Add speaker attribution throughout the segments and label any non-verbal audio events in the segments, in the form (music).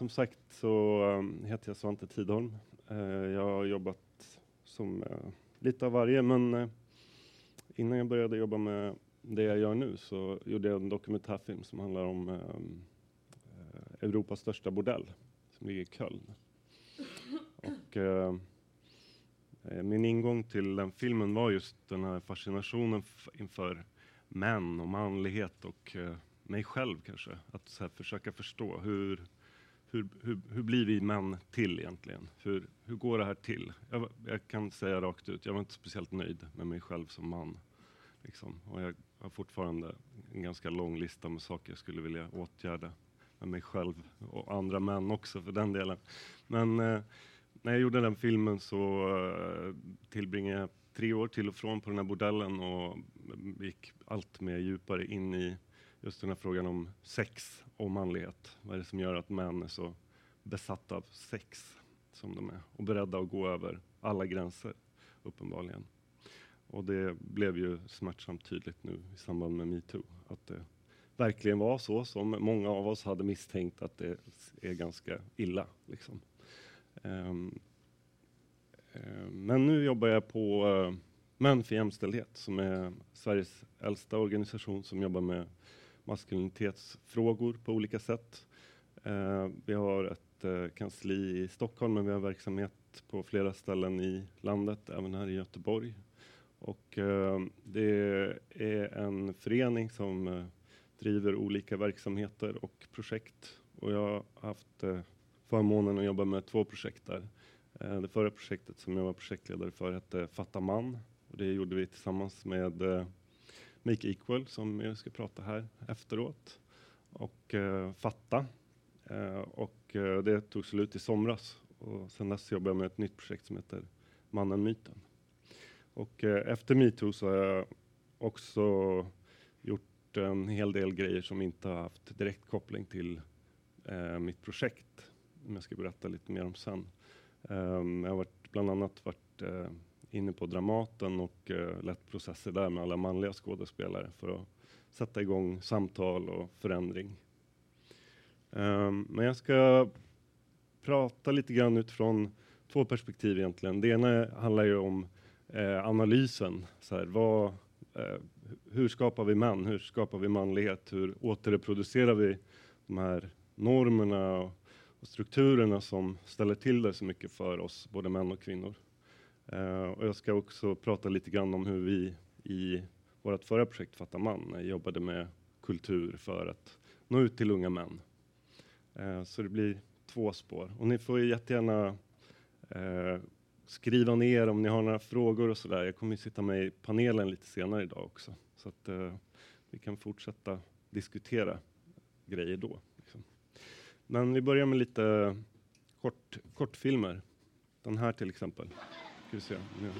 Speaker 1: som sagt så um, heter jag Svante Tidholm. Uh, jag har jobbat som uh, lite av varje, men uh, innan jag började jobba med det jag gör nu så gjorde jag en dokumentärfilm som handlar om um, Europas största bordell som ligger i Köln. Och, min ingång till den filmen var just den här fascinationen inför män och manlighet och mig själv kanske. Att här, försöka förstå hur, hur, hur, hur blir vi män till egentligen? Hur, hur går det här till? Jag, jag, kan säga rakt ut, jag var inte speciellt nöjd med mig själv som man. Liksom. Och jag har fortfarande en ganska lång lista med saker jag skulle vilja åtgärda med mig själv och andra män också för den delen. Men eh, när jag gjorde den filmen så eh, tillbringade jag tre år till och från på den här bordellen och mm, gick allt mer djupare in i just den här frågan om sex och manlighet. Vad är det som gör att män är så besatta av sex som de är och beredda att gå över alla gränser, uppenbarligen. Och det blev ju smärtsamt tydligt nu i samband med metoo, att det verkligen var så som många av oss hade misstänkt att det är ganska illa. Liksom. Um, um, men nu jobbar jag på uh, Män för jämställdhet som är Sveriges äldsta organisation som jobbar med maskulinitetsfrågor på olika sätt. Eh, vi har ett eh, kansli i Stockholm, men vi har verksamhet på flera ställen i landet, även här i Göteborg. Och eh, det är en förening som eh, driver olika verksamheter och projekt. Och jag har haft eh, förmånen att jobba med två projekt där. Eh, det förra projektet som jag var projektledare för hette Fatta man. Och det gjorde vi tillsammans med Make Equal som jag ska prata här efteråt och eh, Fatta. Eh, och eh, det tog slut i somras och sen dess jobbar jag med ett nytt projekt som heter Mannen Myten. Och eh, efter metoo så har jag också gjort en hel del grejer som inte har haft direkt koppling till eh, mitt projekt. Som jag ska berätta lite mer om sen. Um, jag har varit, bland annat varit uh, inne på Dramaten och eh, lett processer där med alla manliga skådespelare för att sätta igång samtal och förändring. Um, men jag ska prata lite grann utifrån två perspektiv egentligen. Det ena handlar ju om eh, analysen. Så här, vad, eh, hur skapar vi män? Hur skapar vi manlighet? Hur återreproducerar vi de här normerna och, och strukturerna som ställer till det så mycket för oss, både män och kvinnor? Uh, och jag ska också prata lite grann om hur vi i vårt förra projekt Fatta man jobbade med kultur för att nå ut till unga män. Uh, så det blir två spår. Och ni får jättegärna uh, skriva ner om ni har några frågor och sådär. Jag kommer ju sitta med i panelen lite senare idag också. Så att vi kan fortsätta diskutera grejer då. Liksom. Men vi börjar med lite kort, kortfilmer. Den här till exempel. Ska vi se, nu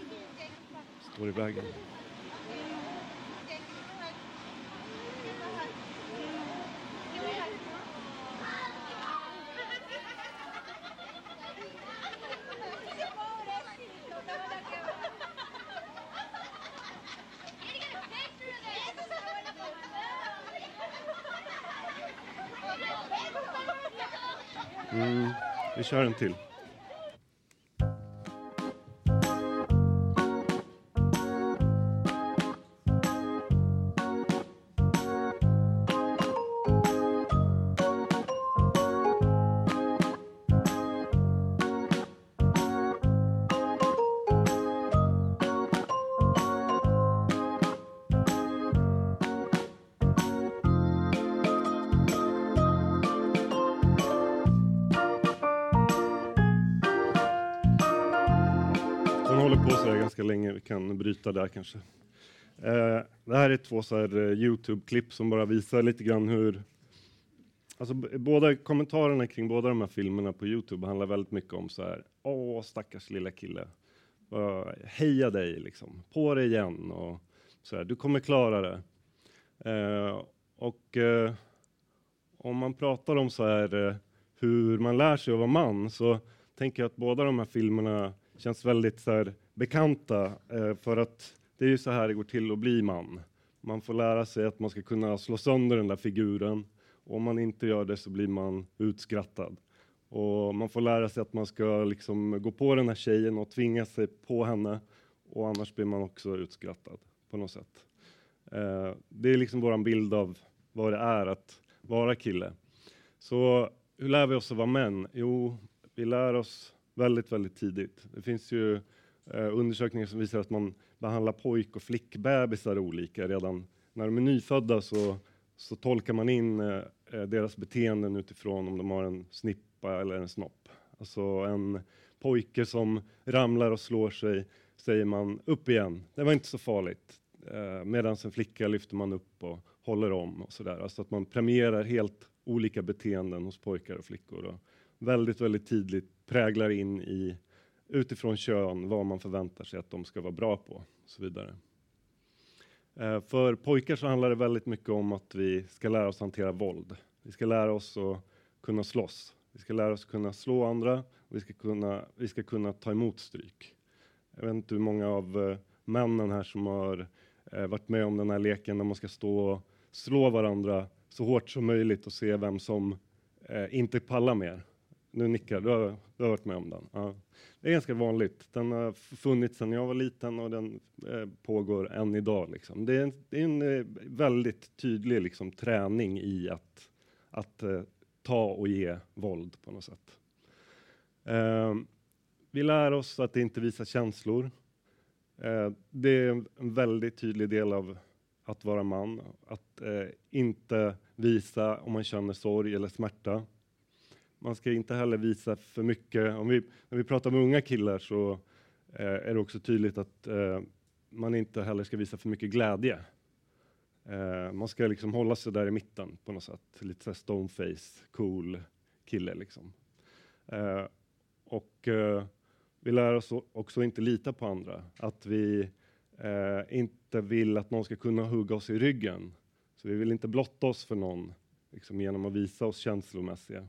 Speaker 1: står i vägen. Mm, vi kör en till. Kan där kanske. Eh, det här är två så här, eh, Youtube-klipp som bara visar lite grann hur Alltså, båda kommentarerna kring båda de här filmerna på Youtube handlar väldigt mycket om så här. Åh, stackars lilla kille. Uh, heja dig liksom. På dig igen och så här. Du kommer klara det. Eh, och eh, om man pratar om så här eh, hur man lär sig att vara man så tänker jag att båda de här filmerna känns väldigt så här, bekanta eh, för att det är ju så här det går till att bli man. Man får lära sig att man ska kunna slå sönder den där figuren och om man inte gör det så blir man utskrattad. Och man får lära sig att man ska liksom gå på den här tjejen och tvinga sig på henne och annars blir man också utskrattad på något sätt. Eh, det är liksom våran bild av vad det är att vara kille. Så hur lär vi oss att vara män? Jo, vi lär oss väldigt, väldigt tidigt. Det finns ju eh, undersökningar som visar att man behandlar pojk och flickbebisar olika. Redan när de är nyfödda så, så tolkar man in eh, eh, deras beteenden utifrån om de har en snippa eller en snopp. Alltså en pojke som ramlar och slår sig säger man upp igen. Det var inte så farligt. Eh, Medan en flicka lyfter man upp och håller om och sådär. Alltså att man premierar helt olika beteenden hos pojkar och flickor. Och väldigt, väldigt tidigt präglar in i utifrån kön vad man förväntar sig att de ska vara bra på och så vidare. Eh, för pojkar så handlar det väldigt mycket om att vi ska lära oss hantera våld. Vi ska lära oss att kunna slåss. Vi ska lära oss kunna slå andra. Och vi ska kunna, vi ska kunna ta emot stryk. Jag vet inte hur många av eh, männen här som har eh, varit med om den här leken där man ska stå och slå varandra så hårt som möjligt och se vem som inte pallar mer. Nu nickar du, har, du har varit med om den. Ja. Det är ganska vanligt. Den har funnits sedan jag var liten och den eh, pågår än idag. Liksom. Det är en, det är en eh, väldigt tydlig liksom, träning i att, att eh, ta och ge våld på något sätt. Ehm, vi lär oss att inte visa känslor. Eh, det är en väldigt tydlig del av att vara man, att eh, inte visa om man känner sorg eller smärta. Man ska inte heller visa för mycket. Om vi, när vi pratar med unga killar så eh, är det också tydligt att eh, man inte heller ska visa för mycket glädje. Eh, man ska liksom hålla sig där i mitten på något sätt. Lite så stoneface, cool kille liksom. Eh, och eh, vi lär oss också inte lita på andra. Att vi eh, inte vill att någon ska kunna hugga oss i ryggen. Så vi vill inte blotta oss för någon liksom genom att visa oss känslomässiga.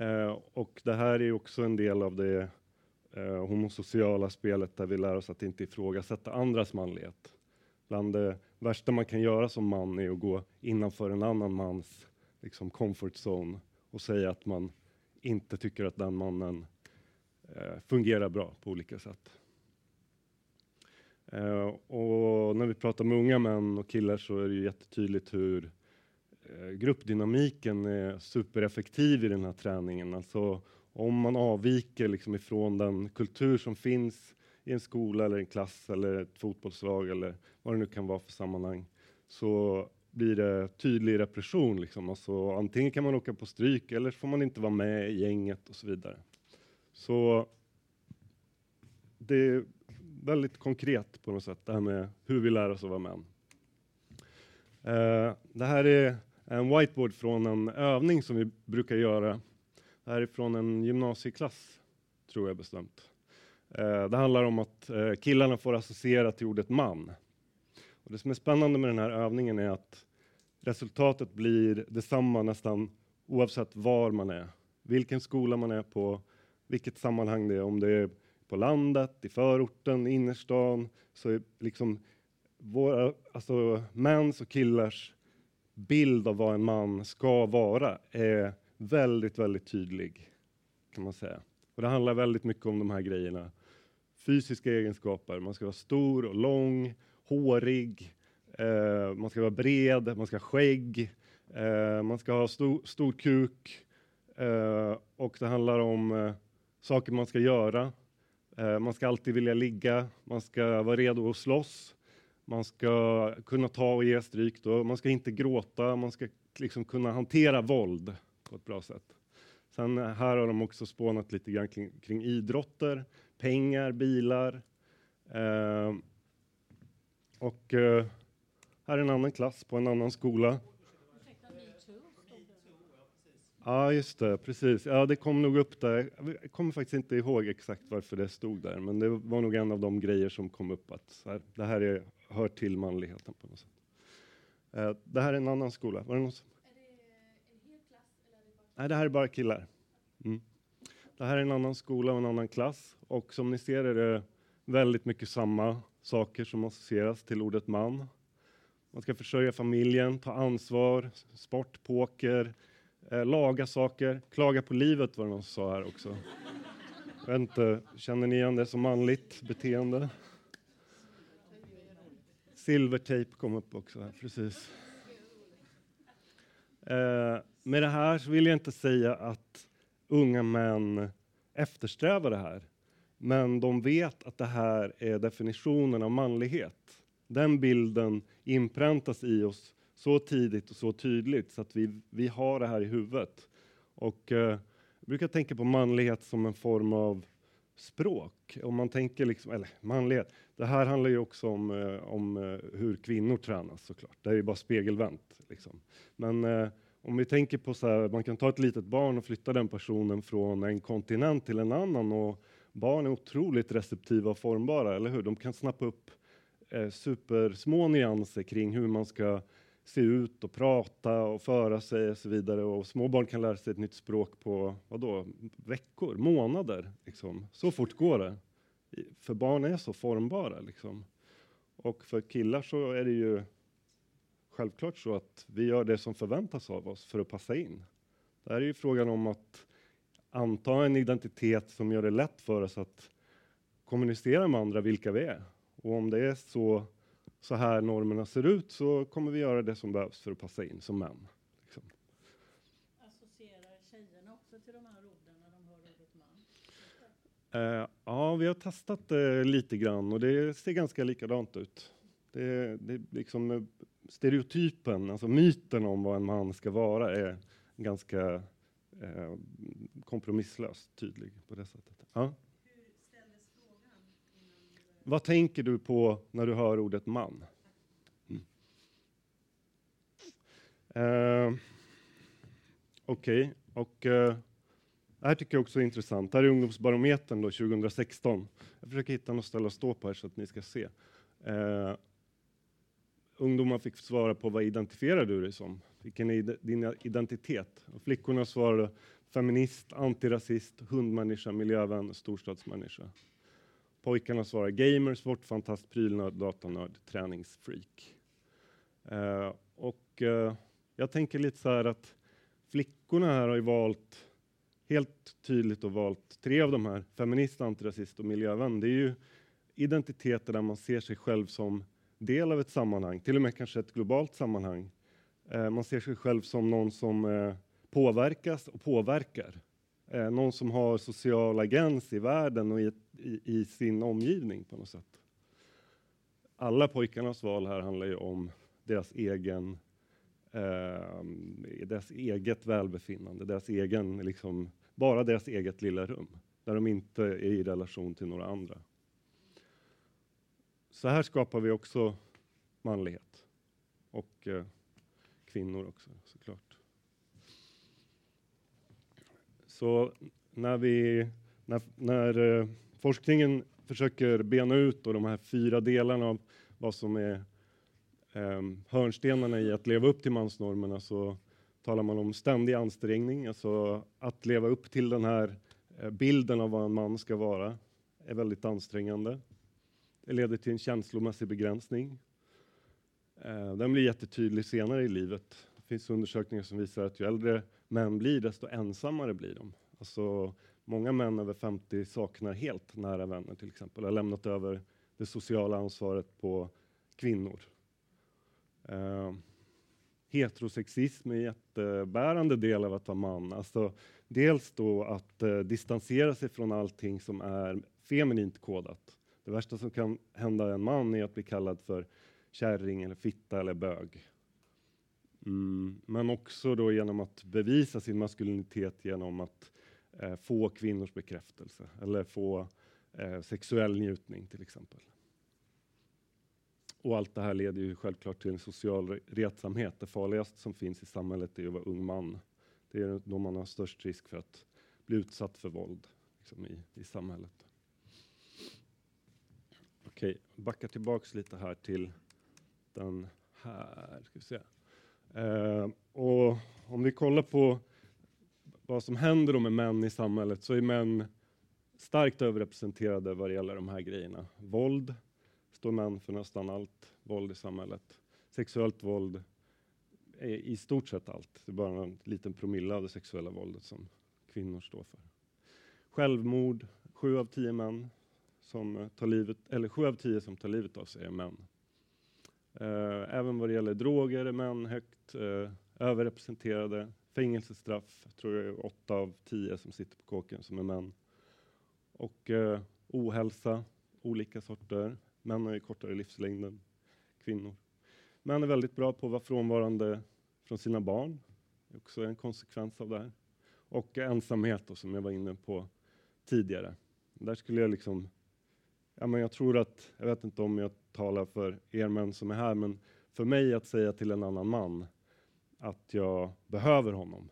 Speaker 1: Eh, och det här är också en del av det eh, homosociala spelet där vi lär oss att inte ifrågasätta andras manlighet. Bland det värsta man kan göra som man är att gå innanför en annan mans liksom, comfort zone och säga att man inte tycker att den mannen eh, fungerar bra på olika sätt. Eh, och när vi pratar med unga män och killar så är det ju jättetydligt hur eh, Eh, gruppdynamiken är supereffektiv i den här träningen. Alltså om man avviker liksom ifrån den kultur som finns i en skola eller en klass eller ett fotbollslag eller vad det nu kan vara för sammanhang så blir det tydlig repression. Liksom. Alltså, antingen kan man åka på stryk eller så får man inte vara med i gänget och så vidare. Så det är väldigt konkret på något sätt, det här med hur vi lär oss att vara män. Eh, det här är en whiteboard från en övning som vi brukar göra. Det här är från en gymnasieklass, tror jag bestämt. Eh, det handlar om att eh, killarna får associera till ordet man. Och det som är spännande med den här övningen är att resultatet blir detsamma nästan oavsett var man är, vilken skola man är på, vilket sammanhang det är, om det är på landet, i förorten, i innerstan, så är liksom våra, alltså mäns och killars bild av vad en man ska vara är väldigt, väldigt tydlig, kan man säga. Och det handlar väldigt mycket om de här grejerna. Fysiska egenskaper, man ska vara stor och lång, hårig, eh, man ska vara bred, man ska ha skägg, eh, man ska ha stor, stor kuk, eh, och det handlar om eh, saker man ska göra. Eh, man ska alltid vilja ligga, man ska vara redo att slåss, man ska kunna ta och ge stryk, då. man ska inte gråta, man ska liksom kunna hantera våld på ett bra sätt. Sen eh, här har de också spånat lite grann kring, kring idrotter, pengar, bilar. Eh, och eh, här är en annan klass på en annan skola. Ja, just det, precis. Ja, det kom nog upp där. Jag kommer faktiskt inte ihåg exakt varför det stod där, men det var nog en av de grejer som kom upp att här, det här är, hör till manligheten på något sätt. Uh, det här är en annan skola. Var det någon som... Är det en hel klass? Eller är det bara... Nej, det här är bara killar. Mm. Det här är en annan skola och en annan klass och som ni ser är det väldigt mycket samma saker som associeras till ordet man. Man ska försörja familjen, ta ansvar, sport, poker, eh, laga saker, klaga på livet var det någon som sa här också. Jag vet inte, känner ni igen det som manligt beteende? Silvertejp kom upp också här, precis. Eh, med det här så vill jag inte säga att unga män eftersträvar det här. Men de vet att det här är definitionen av manlighet. Den bilden inpräntas i oss så tidigt och så tydligt så att vi, vi har det här i huvudet. Och eh, jag brukar tänka på manlighet som en form av språk. Om man tänker liksom, eller manlighet, det här handlar ju också om, eh, om eh, hur kvinnor tränas såklart. Det är ju bara spegelvänt. Liksom. Men eh, om vi tänker på så här, man kan ta ett litet barn och flytta den personen från en kontinent till en annan och barn är otroligt receptiva och formbara, eller hur? De kan snappa upp eh, supersmå nyanser kring hur man ska se ut och prata och föra sig och så vidare. Och små barn kan lära sig ett nytt språk på vadå, veckor, månader. Liksom. Så fort går det. För barn är så formbara. Liksom. Och för killar så är det ju självklart så att vi gör det som förväntas av oss för att passa in. Det här är ju frågan om att anta en identitet som gör det lätt för oss att kommunicera med andra vilka vi är. Och om det är så, så här normerna ser ut så kommer vi göra det som behövs för att passa in som män. Liksom.
Speaker 2: Associerar tjejerna också till de här orden när de hör ordet man?
Speaker 1: Eh, ja, vi har testat det lite grann och det ser ganska likadant ut. Det, det liksom eh, stereotypen, alltså myten om vad en man ska vara är ganska eh, kompromisslöst tydlig på det sättet. Ja. Vad tänker du på när du hör ordet man? Mm. Eh, Okej, okay. och eh, det här tycker jag också är intressant. Det här är Ungdomsbarometern då, 2016. Jag försöker hitta något ställe att stå på här så att ni ska se. Eh, ungdomar fick svara på vad identifierar du dig som? Vilken är din identitet? Och flickorna svarade feminist, antirasist, hundmänniska, miljövän, storstadsmänniska. Pojkarna svarar gamer, sportfantast, prylnörd, datanörd, träningsfreak. Uh, och uh, jag tänker lite så här att flickorna här har ju valt helt tydligt och valt tre av de här, feminist, antirasist och miljövän. Det är ju identiteter där man ser sig själv som del av ett sammanhang, till och med kanske ett globalt sammanhang. Eh, man ser sig själv som någon som eh, påverkas och påverkar. Eh, någon som har social agens i världen och i, i, i, sin omgivning på något sätt. Alla pojkarnas val här handlar ju om deras egen eh, deras eget välbefinnande, deras egen, liksom, bara deras eget lilla rum, där de inte är i relation till några andra. Så här skapar vi också manlighet. Och eh, kvinnor också såklart. Så när, vi, när, när eh, forskningen försöker bena ut då de här fyra delarna av vad som är eh, hörnstenarna i att leva upp till mansnormerna så talar man om ständig ansträngning, alltså att leva upp till den här eh, bilden av vad en man ska vara är väldigt ansträngande. Det leder till en känslomässig begränsning. Eh, den blir jättetydlig senare i livet. Det finns undersökningar som visar att ju äldre män blir, desto ensammare blir de. Alltså, många män över 50 saknar helt nära vänner till exempel, har lämnat över det sociala ansvaret på kvinnor. Eh, heterosexism är en jättebärande del av att vara man. Alltså, dels då att eh, distansera sig från allting som är feminint kodat. Det värsta som kan hända en man är att bli kallad för kärring eller fitta eller bög. Mm, men också då genom att bevisa sin maskulinitet genom att eh, få kvinnors bekräftelse eller få eh, sexuell njutning till exempel. Och allt det här leder ju självklart till en social retsamhet. Det farligaste som finns i samhället är att vara ung man. Det är då man har störst risk för att bli utsatt för våld liksom, i, i samhället. Okej, backa tillbaks lite här till den här. Ska vi se. Eh, och om vi kollar på vad som händer då med män i samhället så är män starkt överrepresenterade vad det gäller de här grejerna. Våld står män för nästan allt våld i samhället. Sexuellt våld är i stort sett allt. Det är bara en liten promille av det sexuella våldet som kvinnor står för. Självmord, sju av tio män som tar livet, eller sju av tio som tar livet av sig är män. Eh, även vad det gäller droger är män högt eh, överrepresenterade. Fängelsestraff, tror jag är åtta av tio som sitter på kåken som är män. Och eh, ohälsa, olika sorter. Män har ju kortare livslängd än kvinnor. Män är väldigt bra på att vara frånvarande från sina barn. Det är också en konsekvens av det här. Och ensamhet då, som jag var inne på tidigare. Där skulle jag liksom, ja men jag tror att, jag vet inte om jag talar för er män som är här, men för mig att säga till en annan man att jag behöver honom,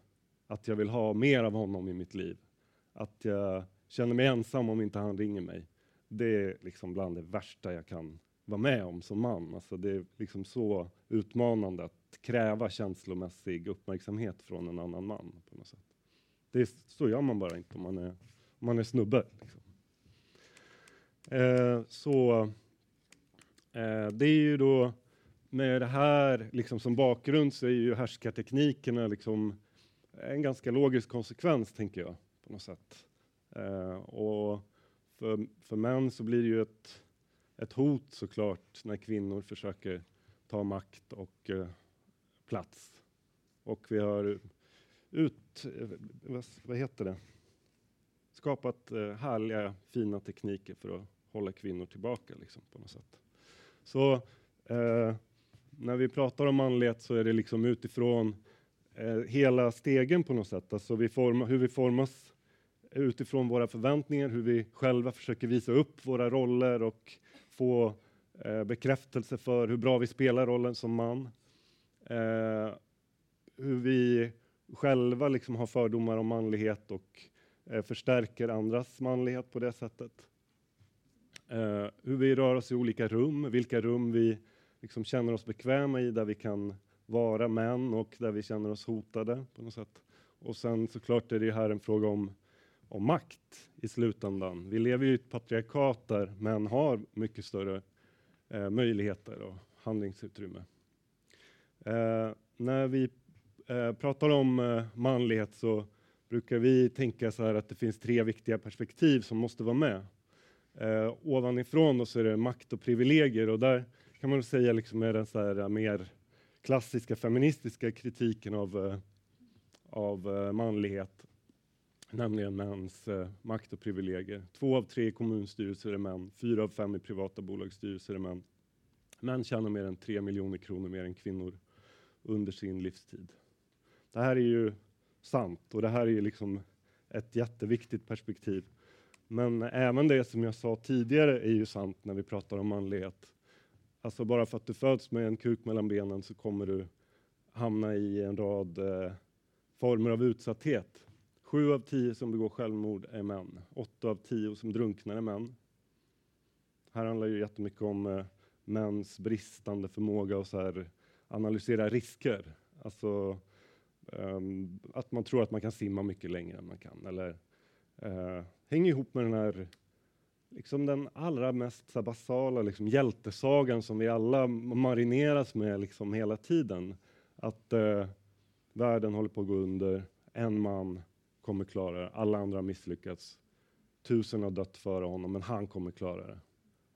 Speaker 1: att jag vill ha mer av honom i mitt liv, att jag känner mig ensam om inte han ringer mig. Det är liksom bland det värsta jag kan vara med om som man. Alltså det är liksom så utmanande att kräva känslomässig uppmärksamhet från en annan man. på något sätt. Det är, så gör man bara inte om man är, om man är snubbe. Liksom. Eh, så eh, det är ju då med det här liksom som bakgrund så är ju härskarteknikerna liksom en ganska logisk konsekvens, tänker jag, på något sätt. Eh, och för, för män så blir det ju ett, ett hot såklart när kvinnor försöker ta makt och eh, plats. Och vi har ut, eh, vad, vad heter det, skapat eh, härliga, fina tekniker för att hålla kvinnor tillbaka liksom, på något sätt. Så eh, när vi pratar om manlighet så är det liksom utifrån eh, hela stegen på något sätt. Alltså vi forma, hur vi formas utifrån våra förväntningar, hur vi själva försöker visa upp våra roller och få eh, bekräftelse för hur bra vi spelar rollen som man. Eh, hur vi själva liksom har fördomar om manlighet och eh, förstärker andras manlighet på det sättet. Eh, hur vi rör oss i olika rum, vilka rum vi liksom känner oss bekväma i, där vi kan vara män och där vi känner oss hotade på något sätt. Och sen såklart är det här en fråga om, om makt i slutändan. Vi lever ju i ett patriarkat där män har mycket större eh, möjligheter och handlingsutrymme. Eh, när vi eh, pratar om eh, manlighet så brukar vi tänka så här att det finns tre viktiga perspektiv som måste vara med. Eh, ovanifrån och så är det makt och privilegier och där kan man säga liksom är den så här eh, mer klassiska feministiska kritiken av, eh, av eh, manlighet, nämligen mäns eh, makt och privilegier. Två av tre kommunstyrelser är män, fyra av fem i privata bolagsstyrelser är män. Män tjänar mer än tre miljoner kronor mer än kvinnor under sin livstid. Det här är ju sant och det här är liksom ett jätteviktigt perspektiv. Men även det som jag sa tidigare är ju sant när vi pratar om manlighet. Alltså bara för att du föds med en kuk mellan benen så kommer du hamna i en rad eh, former av utsatthet. Sju av tio som begår självmord är män. Åtta av tio som drunknar är män. Här handlar ju jättemycket om eh, mäns bristande förmåga att så här, analysera risker. Alltså um, att man tror att man kan simma mycket längre än man kan. Eller eh, hänger ihop med den här liksom den allra mest så basala liksom, hjältesagan som vi alla marineras med liksom, hela tiden. Att eh, världen håller på att gå under, en man kommer klara det, alla andra har misslyckats. Tusen har dött före honom, men han kommer klara det.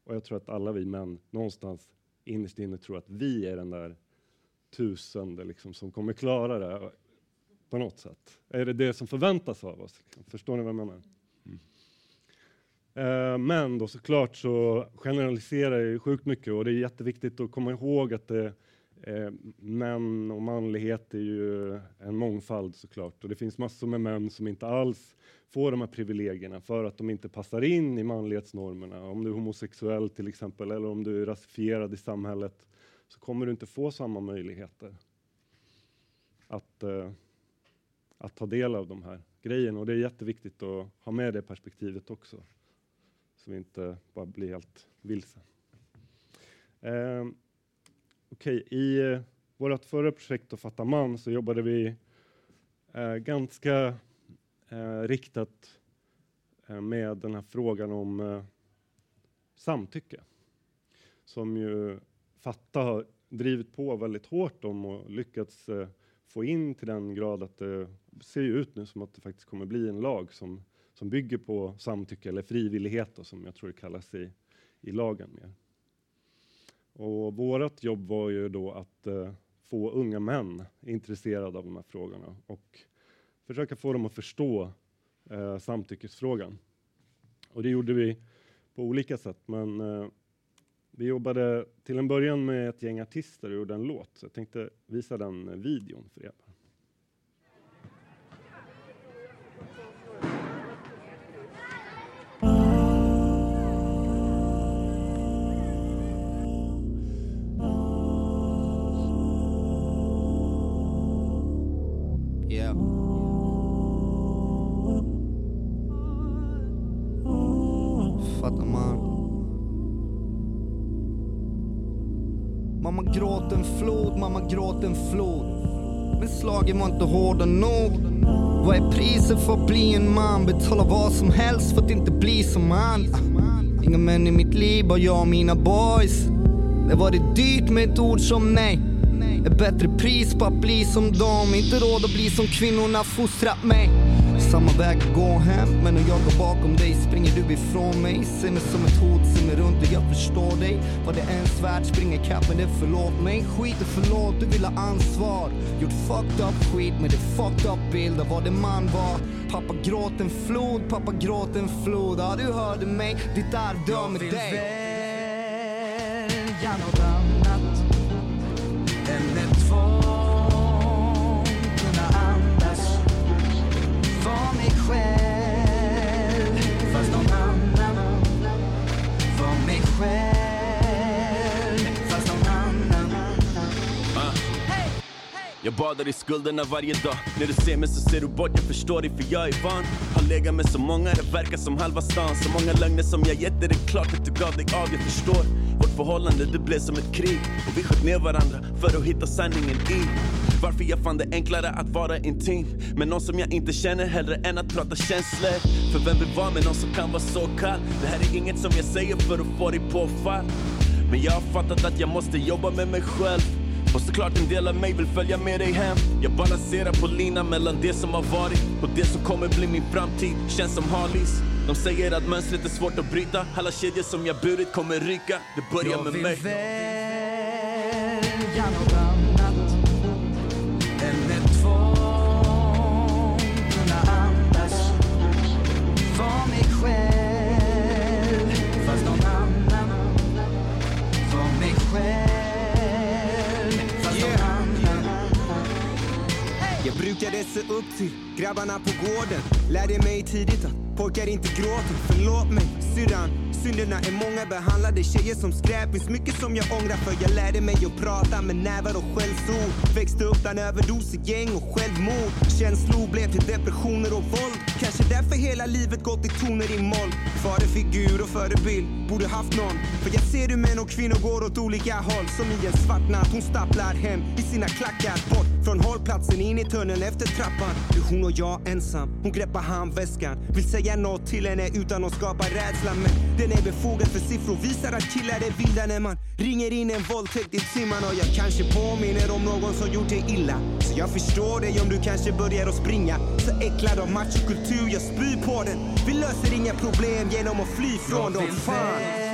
Speaker 1: Och jag tror att alla vi män någonstans innerst inne tror att vi är den där tusende liksom, som kommer klara det på något sätt. Är det det som förväntas av oss? Förstår ni vad jag menar? Mm. men då såklart så generaliserar jag sjukt mycket och det är jätteviktigt att komma ihåg att det, eh, män och manlighet är ju en mångfald såklart och det finns massor med män som inte alls får de här privilegierna för att de inte passar in i manlighetsnormerna. Om du är homosexuell till exempel eller om du är rasifierad i samhället så kommer du inte få samma möjligheter att, eh, att ta del av de här grejerna och det är jätteviktigt att ha med det perspektivet också så vi inte bara blir helt vilse. Eh, Okej, okay. i eh, vårt förra projekt att fatta man så jobbade vi eh, ganska eh, riktat eh, med den här frågan om eh, samtycke som ju Fatta har drivit på väldigt hårt om och lyckats eh, få in till den grad att det ser ju ut nu som att det faktiskt kommer bli en lag som, som bygger på samtycke eller frivillighet då, som jag tror det kallas i, i lagen mer. Och vårt jobb var ju då att eh, få unga män intresserade av de här frågorna och försöka få dem att förstå eh, samtyckesfrågan. Och det gjorde vi på olika sätt, men eh, vi jobbade till en början med ett gäng artister och gjorde en låt. Så jag tänkte visa den eh, videon för er.
Speaker 3: Mamma en flod. Men slagen var inte hårda nog. Vad är priset för att bli en man? Betala vad som helst för att inte bli som han. Inga män i mitt liv, bara jag och mina boys. Det var det dyrt med ett ord som nej. Ett bättre pris på att bli som dem. Inte råd att bli som kvinnorna fostrat mig. Samma väg att gå hem, men när jag går bakom dig springer du ifrån mig. Ser mig som ett hot, ser mig runt och jag förstår dig. Var det ens värt, springer kapp men det förlåt mig. Skit och förlåt, du vill ha ansvar. Gjort fucked up skit med det fucked up bild av vad det man var. Pappa gråt en flod, pappa gråt en flod. Ja, du hörde mig, ditt arv dör med dig. Jag vill välja något annat
Speaker 4: Jag badar i skulderna varje dag. När du ser mig så ser du bort, jag förstår dig för jag är van. Legat med så många, det verkar som halva stan. Så många lögner som jag gett dig, det är klart att du gav dig av, jag förstår. Vårt förhållande, det blev som ett krig. Och vi sköt ner varandra för att hitta sanningen i. Varför jag fann det enklare att vara intim med någon som jag inte känner hellre än att prata känslor. För vem vill vara med någon som kan vara så kall? Det här är inget som jag säger för att få dig påfall. Men jag har fattat att jag måste jobba med mig själv och såklart en del av mig vill följa med dig hem. Jag balanserar på linan mellan det som har varit och det som kommer bli min framtid. Känns som Harleys. De säger att mönstret är svårt att bryta. Alla kedjor som jag burit kommer ryka. Det börjar med mig. Jag vill välja något annat brukade se upp till grabbarna på gården. Lärde mig tidigt att pojkar inte gråter. Förlåt mig syrran, Synderna är många, behandlade tjejer som skräp. Finns mycket som jag ångrar för jag lärde mig att prata med nävar och skällsord. Växte upp bland överdosegäng och självmord. Känslor blev till depressioner och våld. Kanske därför hela livet gått i toner i moll. Faderfigur och förebild, borde haft någon. För jag ser hur män och kvinnor går åt olika håll. Som i en svart natt, hon stapplar hem i sina klackar. Bort från hållplatsen, in i tunneln efter trappan. Det är hon och jag ensam. Hon greppar handväskan. Vill säga något till henne utan att skapa rädsla. Men den är befogad för siffror visar att killar är vilda när man ringer in en våldtäkt i timman och jag kanske påminner om någon som gjort dig illa. Så jag förstår dig om du kanske börjar att springa. Så äcklad av machokultur, jag spyr på den. Vi löser inga problem genom att fly från dem. Fan!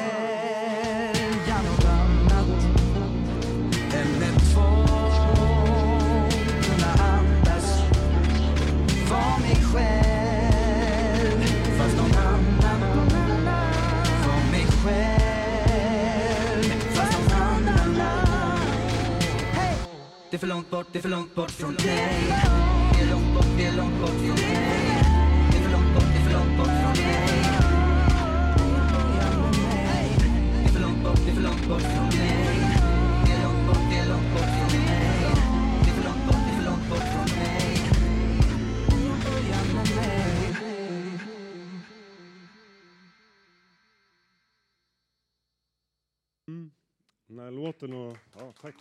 Speaker 4: För långt bort, det är för långt bort från dig. Det är långt bort, det är långt bort från dig. Det är för långt bort, det är för långt bort från dig. Det är för långt bort, det är för långt bort från dig. Det är långt bort, det är långt bort från dig. Det är för långt bort, det är för långt bort från dig. Börja med mig
Speaker 1: Mm. Den här låten och... Ja, tack.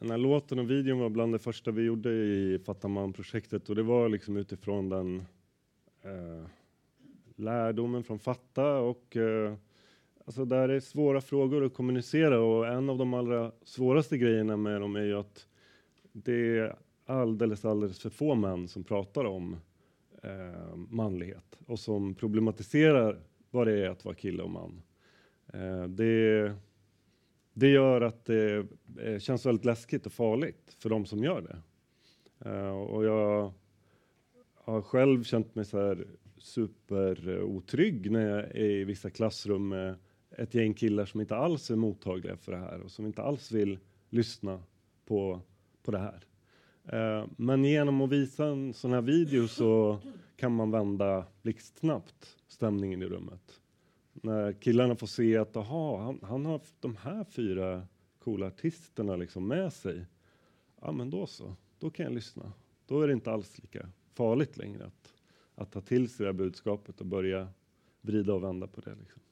Speaker 1: Den här låten och videon var bland det första vi gjorde i Fattaman-projektet och det var liksom utifrån den eh, lärdomen från Fatta och eh, Alltså där är svåra frågor att kommunicera och en av de allra svåraste grejerna med dem är ju att det är alldeles, alldeles för få män som pratar om eh, manlighet och som problematiserar vad det är att vara kille och man. Eh, det, det gör att det eh, känns väldigt läskigt och farligt för de som gör det. Eh, och jag har själv känt mig så här superotrygg när jag är i vissa klassrum med ett gäng killar som inte alls är mottagliga för det här och som inte alls vill lyssna på, på det här. Eh, men genom att visa en sån här video så kan man vända blixtsnabbt stämningen i rummet. När killarna får se att aha, han, han har de här fyra coola artisterna liksom med sig. Ja, men då så, då kan jag lyssna. Då är det inte alls lika farligt längre att, att ta till sig det här budskapet och börja vrida och vända på det. Liksom.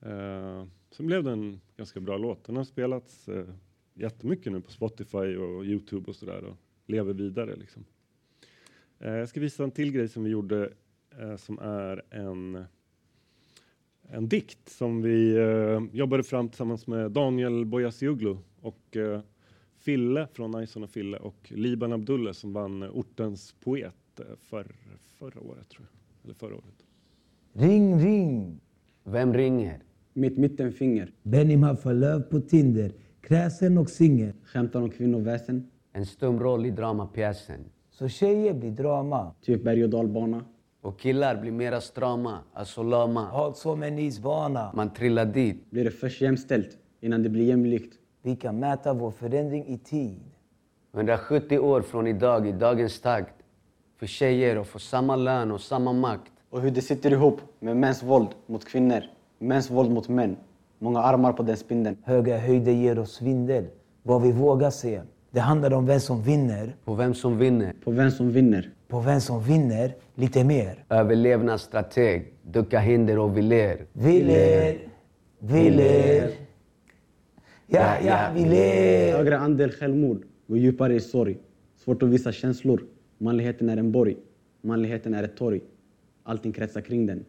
Speaker 1: Eh, sen blev det en ganska bra låt. Den har spelats eh, jättemycket nu på Spotify och Youtube och sådär och lever vidare. Liksom. Eh, jag ska visa en till grej som vi gjorde eh, som är en, en dikt som vi eh, jobbade fram tillsammans med Daniel Boyasioglu och eh, Fille från Ison och Fille och Liban Abdulle som vann Ortens poet eh, för, förra året, tror jag. Eller förra året.
Speaker 5: Ring, ring.
Speaker 6: Vem ringer?
Speaker 7: Mitt mittenfinger.
Speaker 5: Benny Maffalöv på Tinder. Kräsen och singel.
Speaker 7: Skämtar om kvinnoväsen.
Speaker 6: En stum roll i dramapjäsen.
Speaker 5: Så tjejer blir drama.
Speaker 7: Typ berg och dalbana.
Speaker 6: Och killar blir mera strama, alltså lama.
Speaker 5: Halt som en isbana.
Speaker 6: Man trillar dit.
Speaker 7: Blir det först jämställt innan det blir jämlikt.
Speaker 5: Vi kan mäta vår förändring i tid.
Speaker 6: 170 år från idag i dagens takt. För tjejer att få samma lön och samma makt.
Speaker 7: Och hur det sitter ihop med mäns våld mot kvinnor. Mäns våld mot män. Många armar på den spindeln.
Speaker 5: Höga höjder ger oss svindel. Vad vi vågar se. Det handlar om vem som vinner.
Speaker 6: På vem som vinner.
Speaker 7: På vem som vinner.
Speaker 5: På vem som vinner lite mer.
Speaker 6: Överlevnadsstrateg. Ducka hinder och vi ler.
Speaker 5: Vi ler, vi ler. Ja, ja, vi ler.
Speaker 7: Högre andel självmord. Gå djupare i sorg. Svårt att visa känslor. Manligheten är en borg. Manligheten är ett torg. Allting kretsar kring den.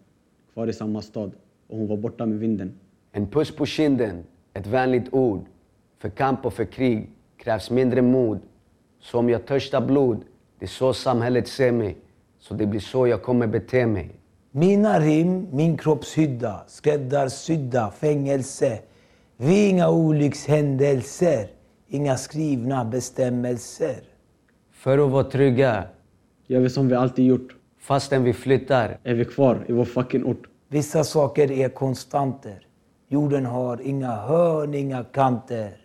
Speaker 7: Kvar i samma stad. Och hon var borta med vinden.
Speaker 6: En puss på kinden, ett vänligt ord. För kamp och för krig krävs mindre mod. Så om jag törstar blod, det är så samhället ser mig. Så det blir så jag kommer bete mig.
Speaker 5: Mina rim, min kroppshydda, skräddarsydda fängelse. Vi är inga olyckshändelser, inga skrivna bestämmelser.
Speaker 6: För att vara trygga,
Speaker 7: Gör vi som vi alltid gjort.
Speaker 6: fastän vi flyttar.
Speaker 7: Är vi kvar i vår fucking ort.
Speaker 5: Vissa saker är konstanter. Jorden har inga hörn, inga kanter.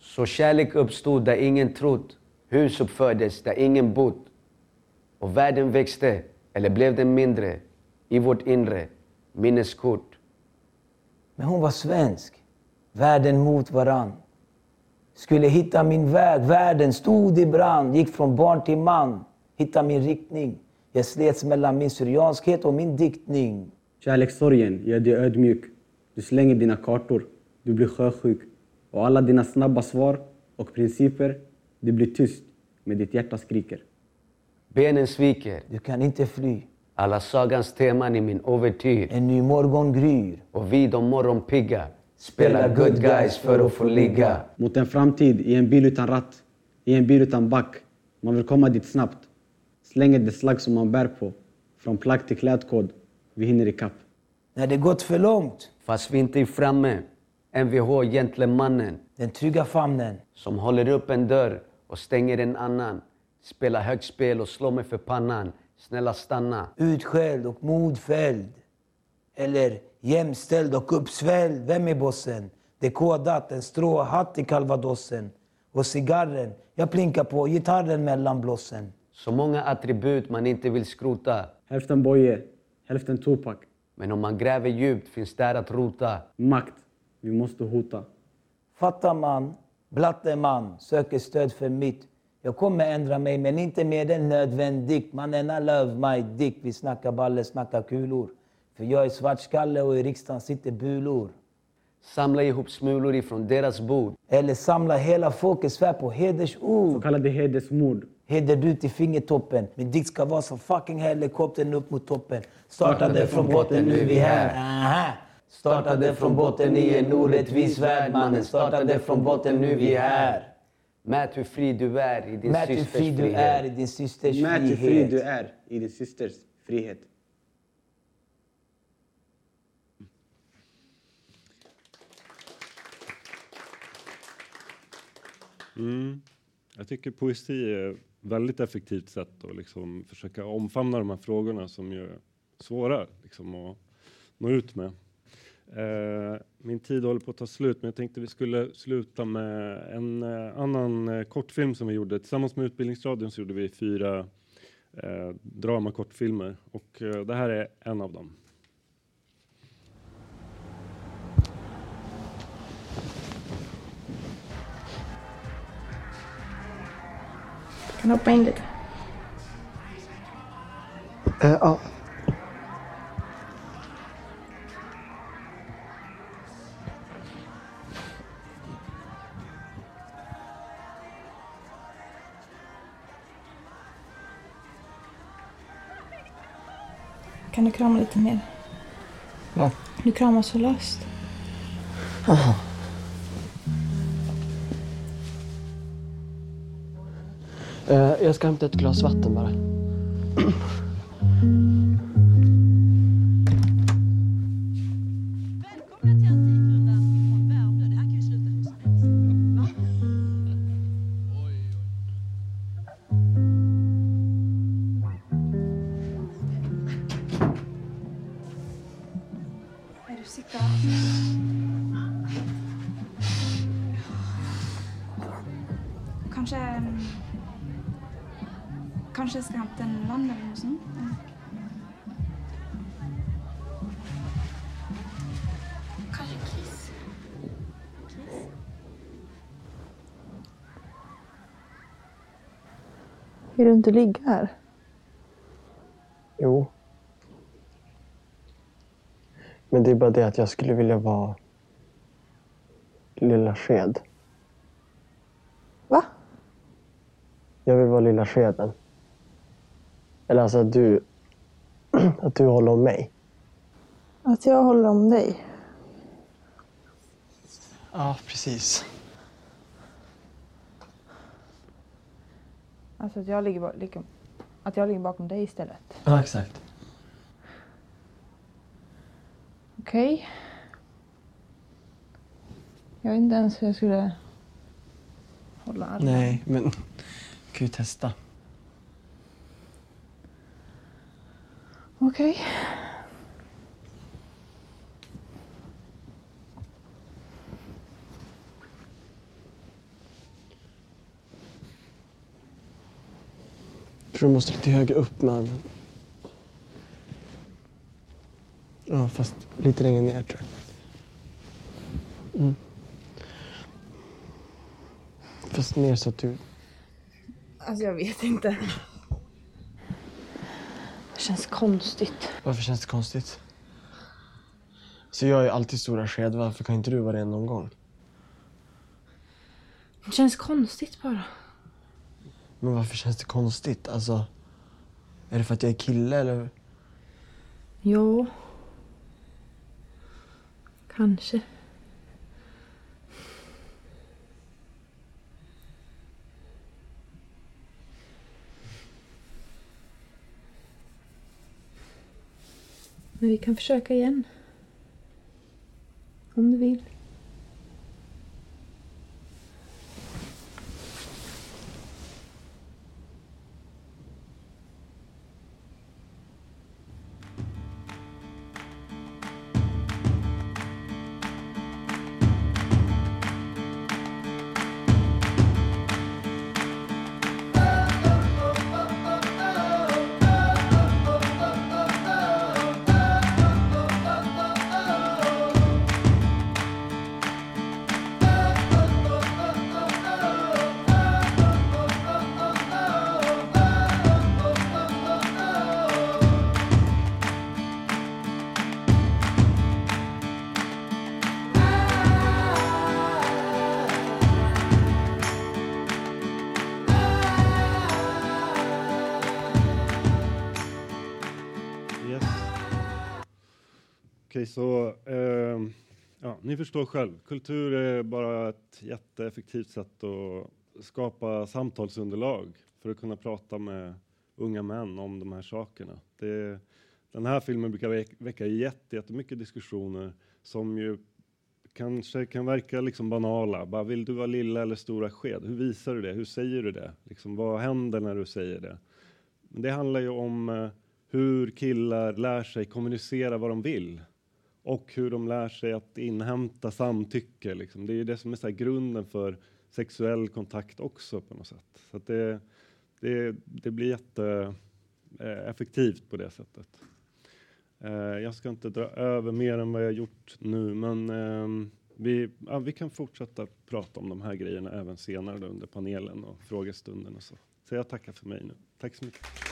Speaker 6: Så kärlek uppstod där ingen trott. Hus uppfördes där ingen bott. Och världen växte, eller blev den mindre, i vårt inre. Minneskort.
Speaker 5: Men hon var svensk. Världen mot varann. Skulle hitta min väg. Världen stod i brand. Gick från barn till man. Hitta min riktning. Jag slets mellan min syrianskhet och min diktning.
Speaker 7: Kärlekssorgen gör dig ödmjuk. Du slänger dina kartor. Du blir sjösjuk. Och alla dina snabba svar och principer, det blir tyst. Men ditt hjärta skriker.
Speaker 6: Benen sviker.
Speaker 5: Du kan inte fly.
Speaker 6: Alla sagans teman i min ouvertyr.
Speaker 5: En ny morgon gryr.
Speaker 6: Och vi de morgonpigga spelar good guys för att få ligga.
Speaker 7: Mot en framtid i en bil utan ratt. I en bil utan back. Man vill komma dit snabbt. Slänger det slagg som man bär på. Från plagg till klädkod. Vi hinner ikapp.
Speaker 5: När det gått för långt.
Speaker 6: Fast vi inte är framme. Mvh gentlemannen
Speaker 5: Den trygga famnen.
Speaker 6: som håller upp en dörr och stänger en annan. Spelar högt spel och slår mig för pannan. Snälla stanna.
Speaker 5: Utskälld och modfälld. Eller jämställd och uppsvälld. Vem är bossen? Det är kodat, en stråhatt i calvadosen. Och cigarren, jag plinkar på gitarren mellan blossen.
Speaker 6: Så många attribut man inte vill skrota.
Speaker 7: Hälften Boye, hälften Tupac.
Speaker 6: Men om man gräver djupt finns där att rota.
Speaker 7: Makt. Vi måste hota.
Speaker 5: Fattar man, blatte man, söker stöd för mitt. Jag kommer ändra mig, men inte mer än nödvändigt. Mannen, I love my dick. Vi snackar baller, snackar kulor. För jag är svartskalle och i riksdagen sitter bulor.
Speaker 6: Samla ihop smulor ifrån deras bord.
Speaker 5: Eller samla hela folket, svär på
Speaker 7: Så
Speaker 5: hedersord.
Speaker 7: kallade hedersmord.
Speaker 5: Heder du till fingertoppen. Min dikt ska vara som fucking helikoptern upp mot toppen. Startade från botten, nu är vi här. Aha. Startade från botten i en orättvis värld mannen. Startade från botten, nu vi är här.
Speaker 6: Mät hur fri du är i din
Speaker 5: Mät hur
Speaker 6: systers
Speaker 5: fri du
Speaker 6: frihet.
Speaker 5: är i din systers
Speaker 7: Mät hur fri
Speaker 5: frihet.
Speaker 7: du är i din systers frihet.
Speaker 1: Mm. Jag tycker poesi är ett väldigt effektivt sätt att liksom försöka omfamna de här frågorna som ju är svåra liksom, att nå ut med. Eh, min tid håller på att ta slut, men jag tänkte vi skulle sluta med en eh, annan eh, kortfilm som vi gjorde. Tillsammans med Utbildningsradion så gjorde vi fyra dramakortfilmer och det här är en av dem.
Speaker 8: Kan hoppa in lite.
Speaker 9: ja.
Speaker 8: Kan du krama lite mer?
Speaker 9: Va?
Speaker 8: Du kramar så löst.
Speaker 9: Eh, jag ska hämta ett glas vatten bara. (clears throat)
Speaker 8: Sitta? Kanske... mm, Kanske jag ska hämta en vatten eller något sånt? Kanske kiss?
Speaker 10: Vill du inte ligga här?
Speaker 9: Jo. Men det är bara det att jag skulle vilja vara lilla sked.
Speaker 10: Va?
Speaker 9: Jag vill vara lilla skeden. Eller alltså att du, (clears throat) att du håller om mig.
Speaker 10: Att jag håller om dig?
Speaker 9: Ja, precis.
Speaker 10: Alltså att jag ligger, liksom, att jag ligger bakom dig istället?
Speaker 9: Ja, exakt.
Speaker 10: Okej. Jag vet inte ens hur jag skulle hålla armen.
Speaker 9: Nej, men kan ju testa.
Speaker 10: Okej.
Speaker 9: Jag tror du måste lite högre upp med armen. Ja, fast lite längre ner tror jag. Mm. Fast ner så att du...
Speaker 10: Alltså jag vet inte. Det känns konstigt.
Speaker 9: Varför känns det konstigt? Så jag är alltid stora sked. Varför kan inte du vara det någon gång?
Speaker 10: Det känns konstigt bara.
Speaker 9: Men varför känns det konstigt? Alltså, är det för att jag är kille eller?
Speaker 10: Jo. Kanske. Men vi kan försöka igen. Om du vill.
Speaker 1: Precis. så, eh, ja, ni förstår själv, kultur är bara ett jätteeffektivt sätt att skapa samtalsunderlag för att kunna prata med unga män om de här sakerna. Det, den här filmen brukar väcka, jätte, jättemycket diskussioner som ju kanske kan verka liksom banala. Bara, vill du vara lilla eller stora sked? Hur visar du det? Hur säger du det? Liksom, vad händer när du säger det? Men det handlar ju om eh, hur killar lär sig kommunicera vad de vill och hur de lär sig att inhämta samtycke. Liksom. Det är ju det som är så grunden för sexuell kontakt också på något sätt. Så att det, det, det blir jätteeffektivt eh, på det sättet. Eh, jag ska inte dra över mer än vad jag gjort nu, men ehm, vi, ja, vi kan fortsätta prata om de här grejerna även senare under panelen och frågestunden och så. Så jag tackar för mig nu. Tack så mycket.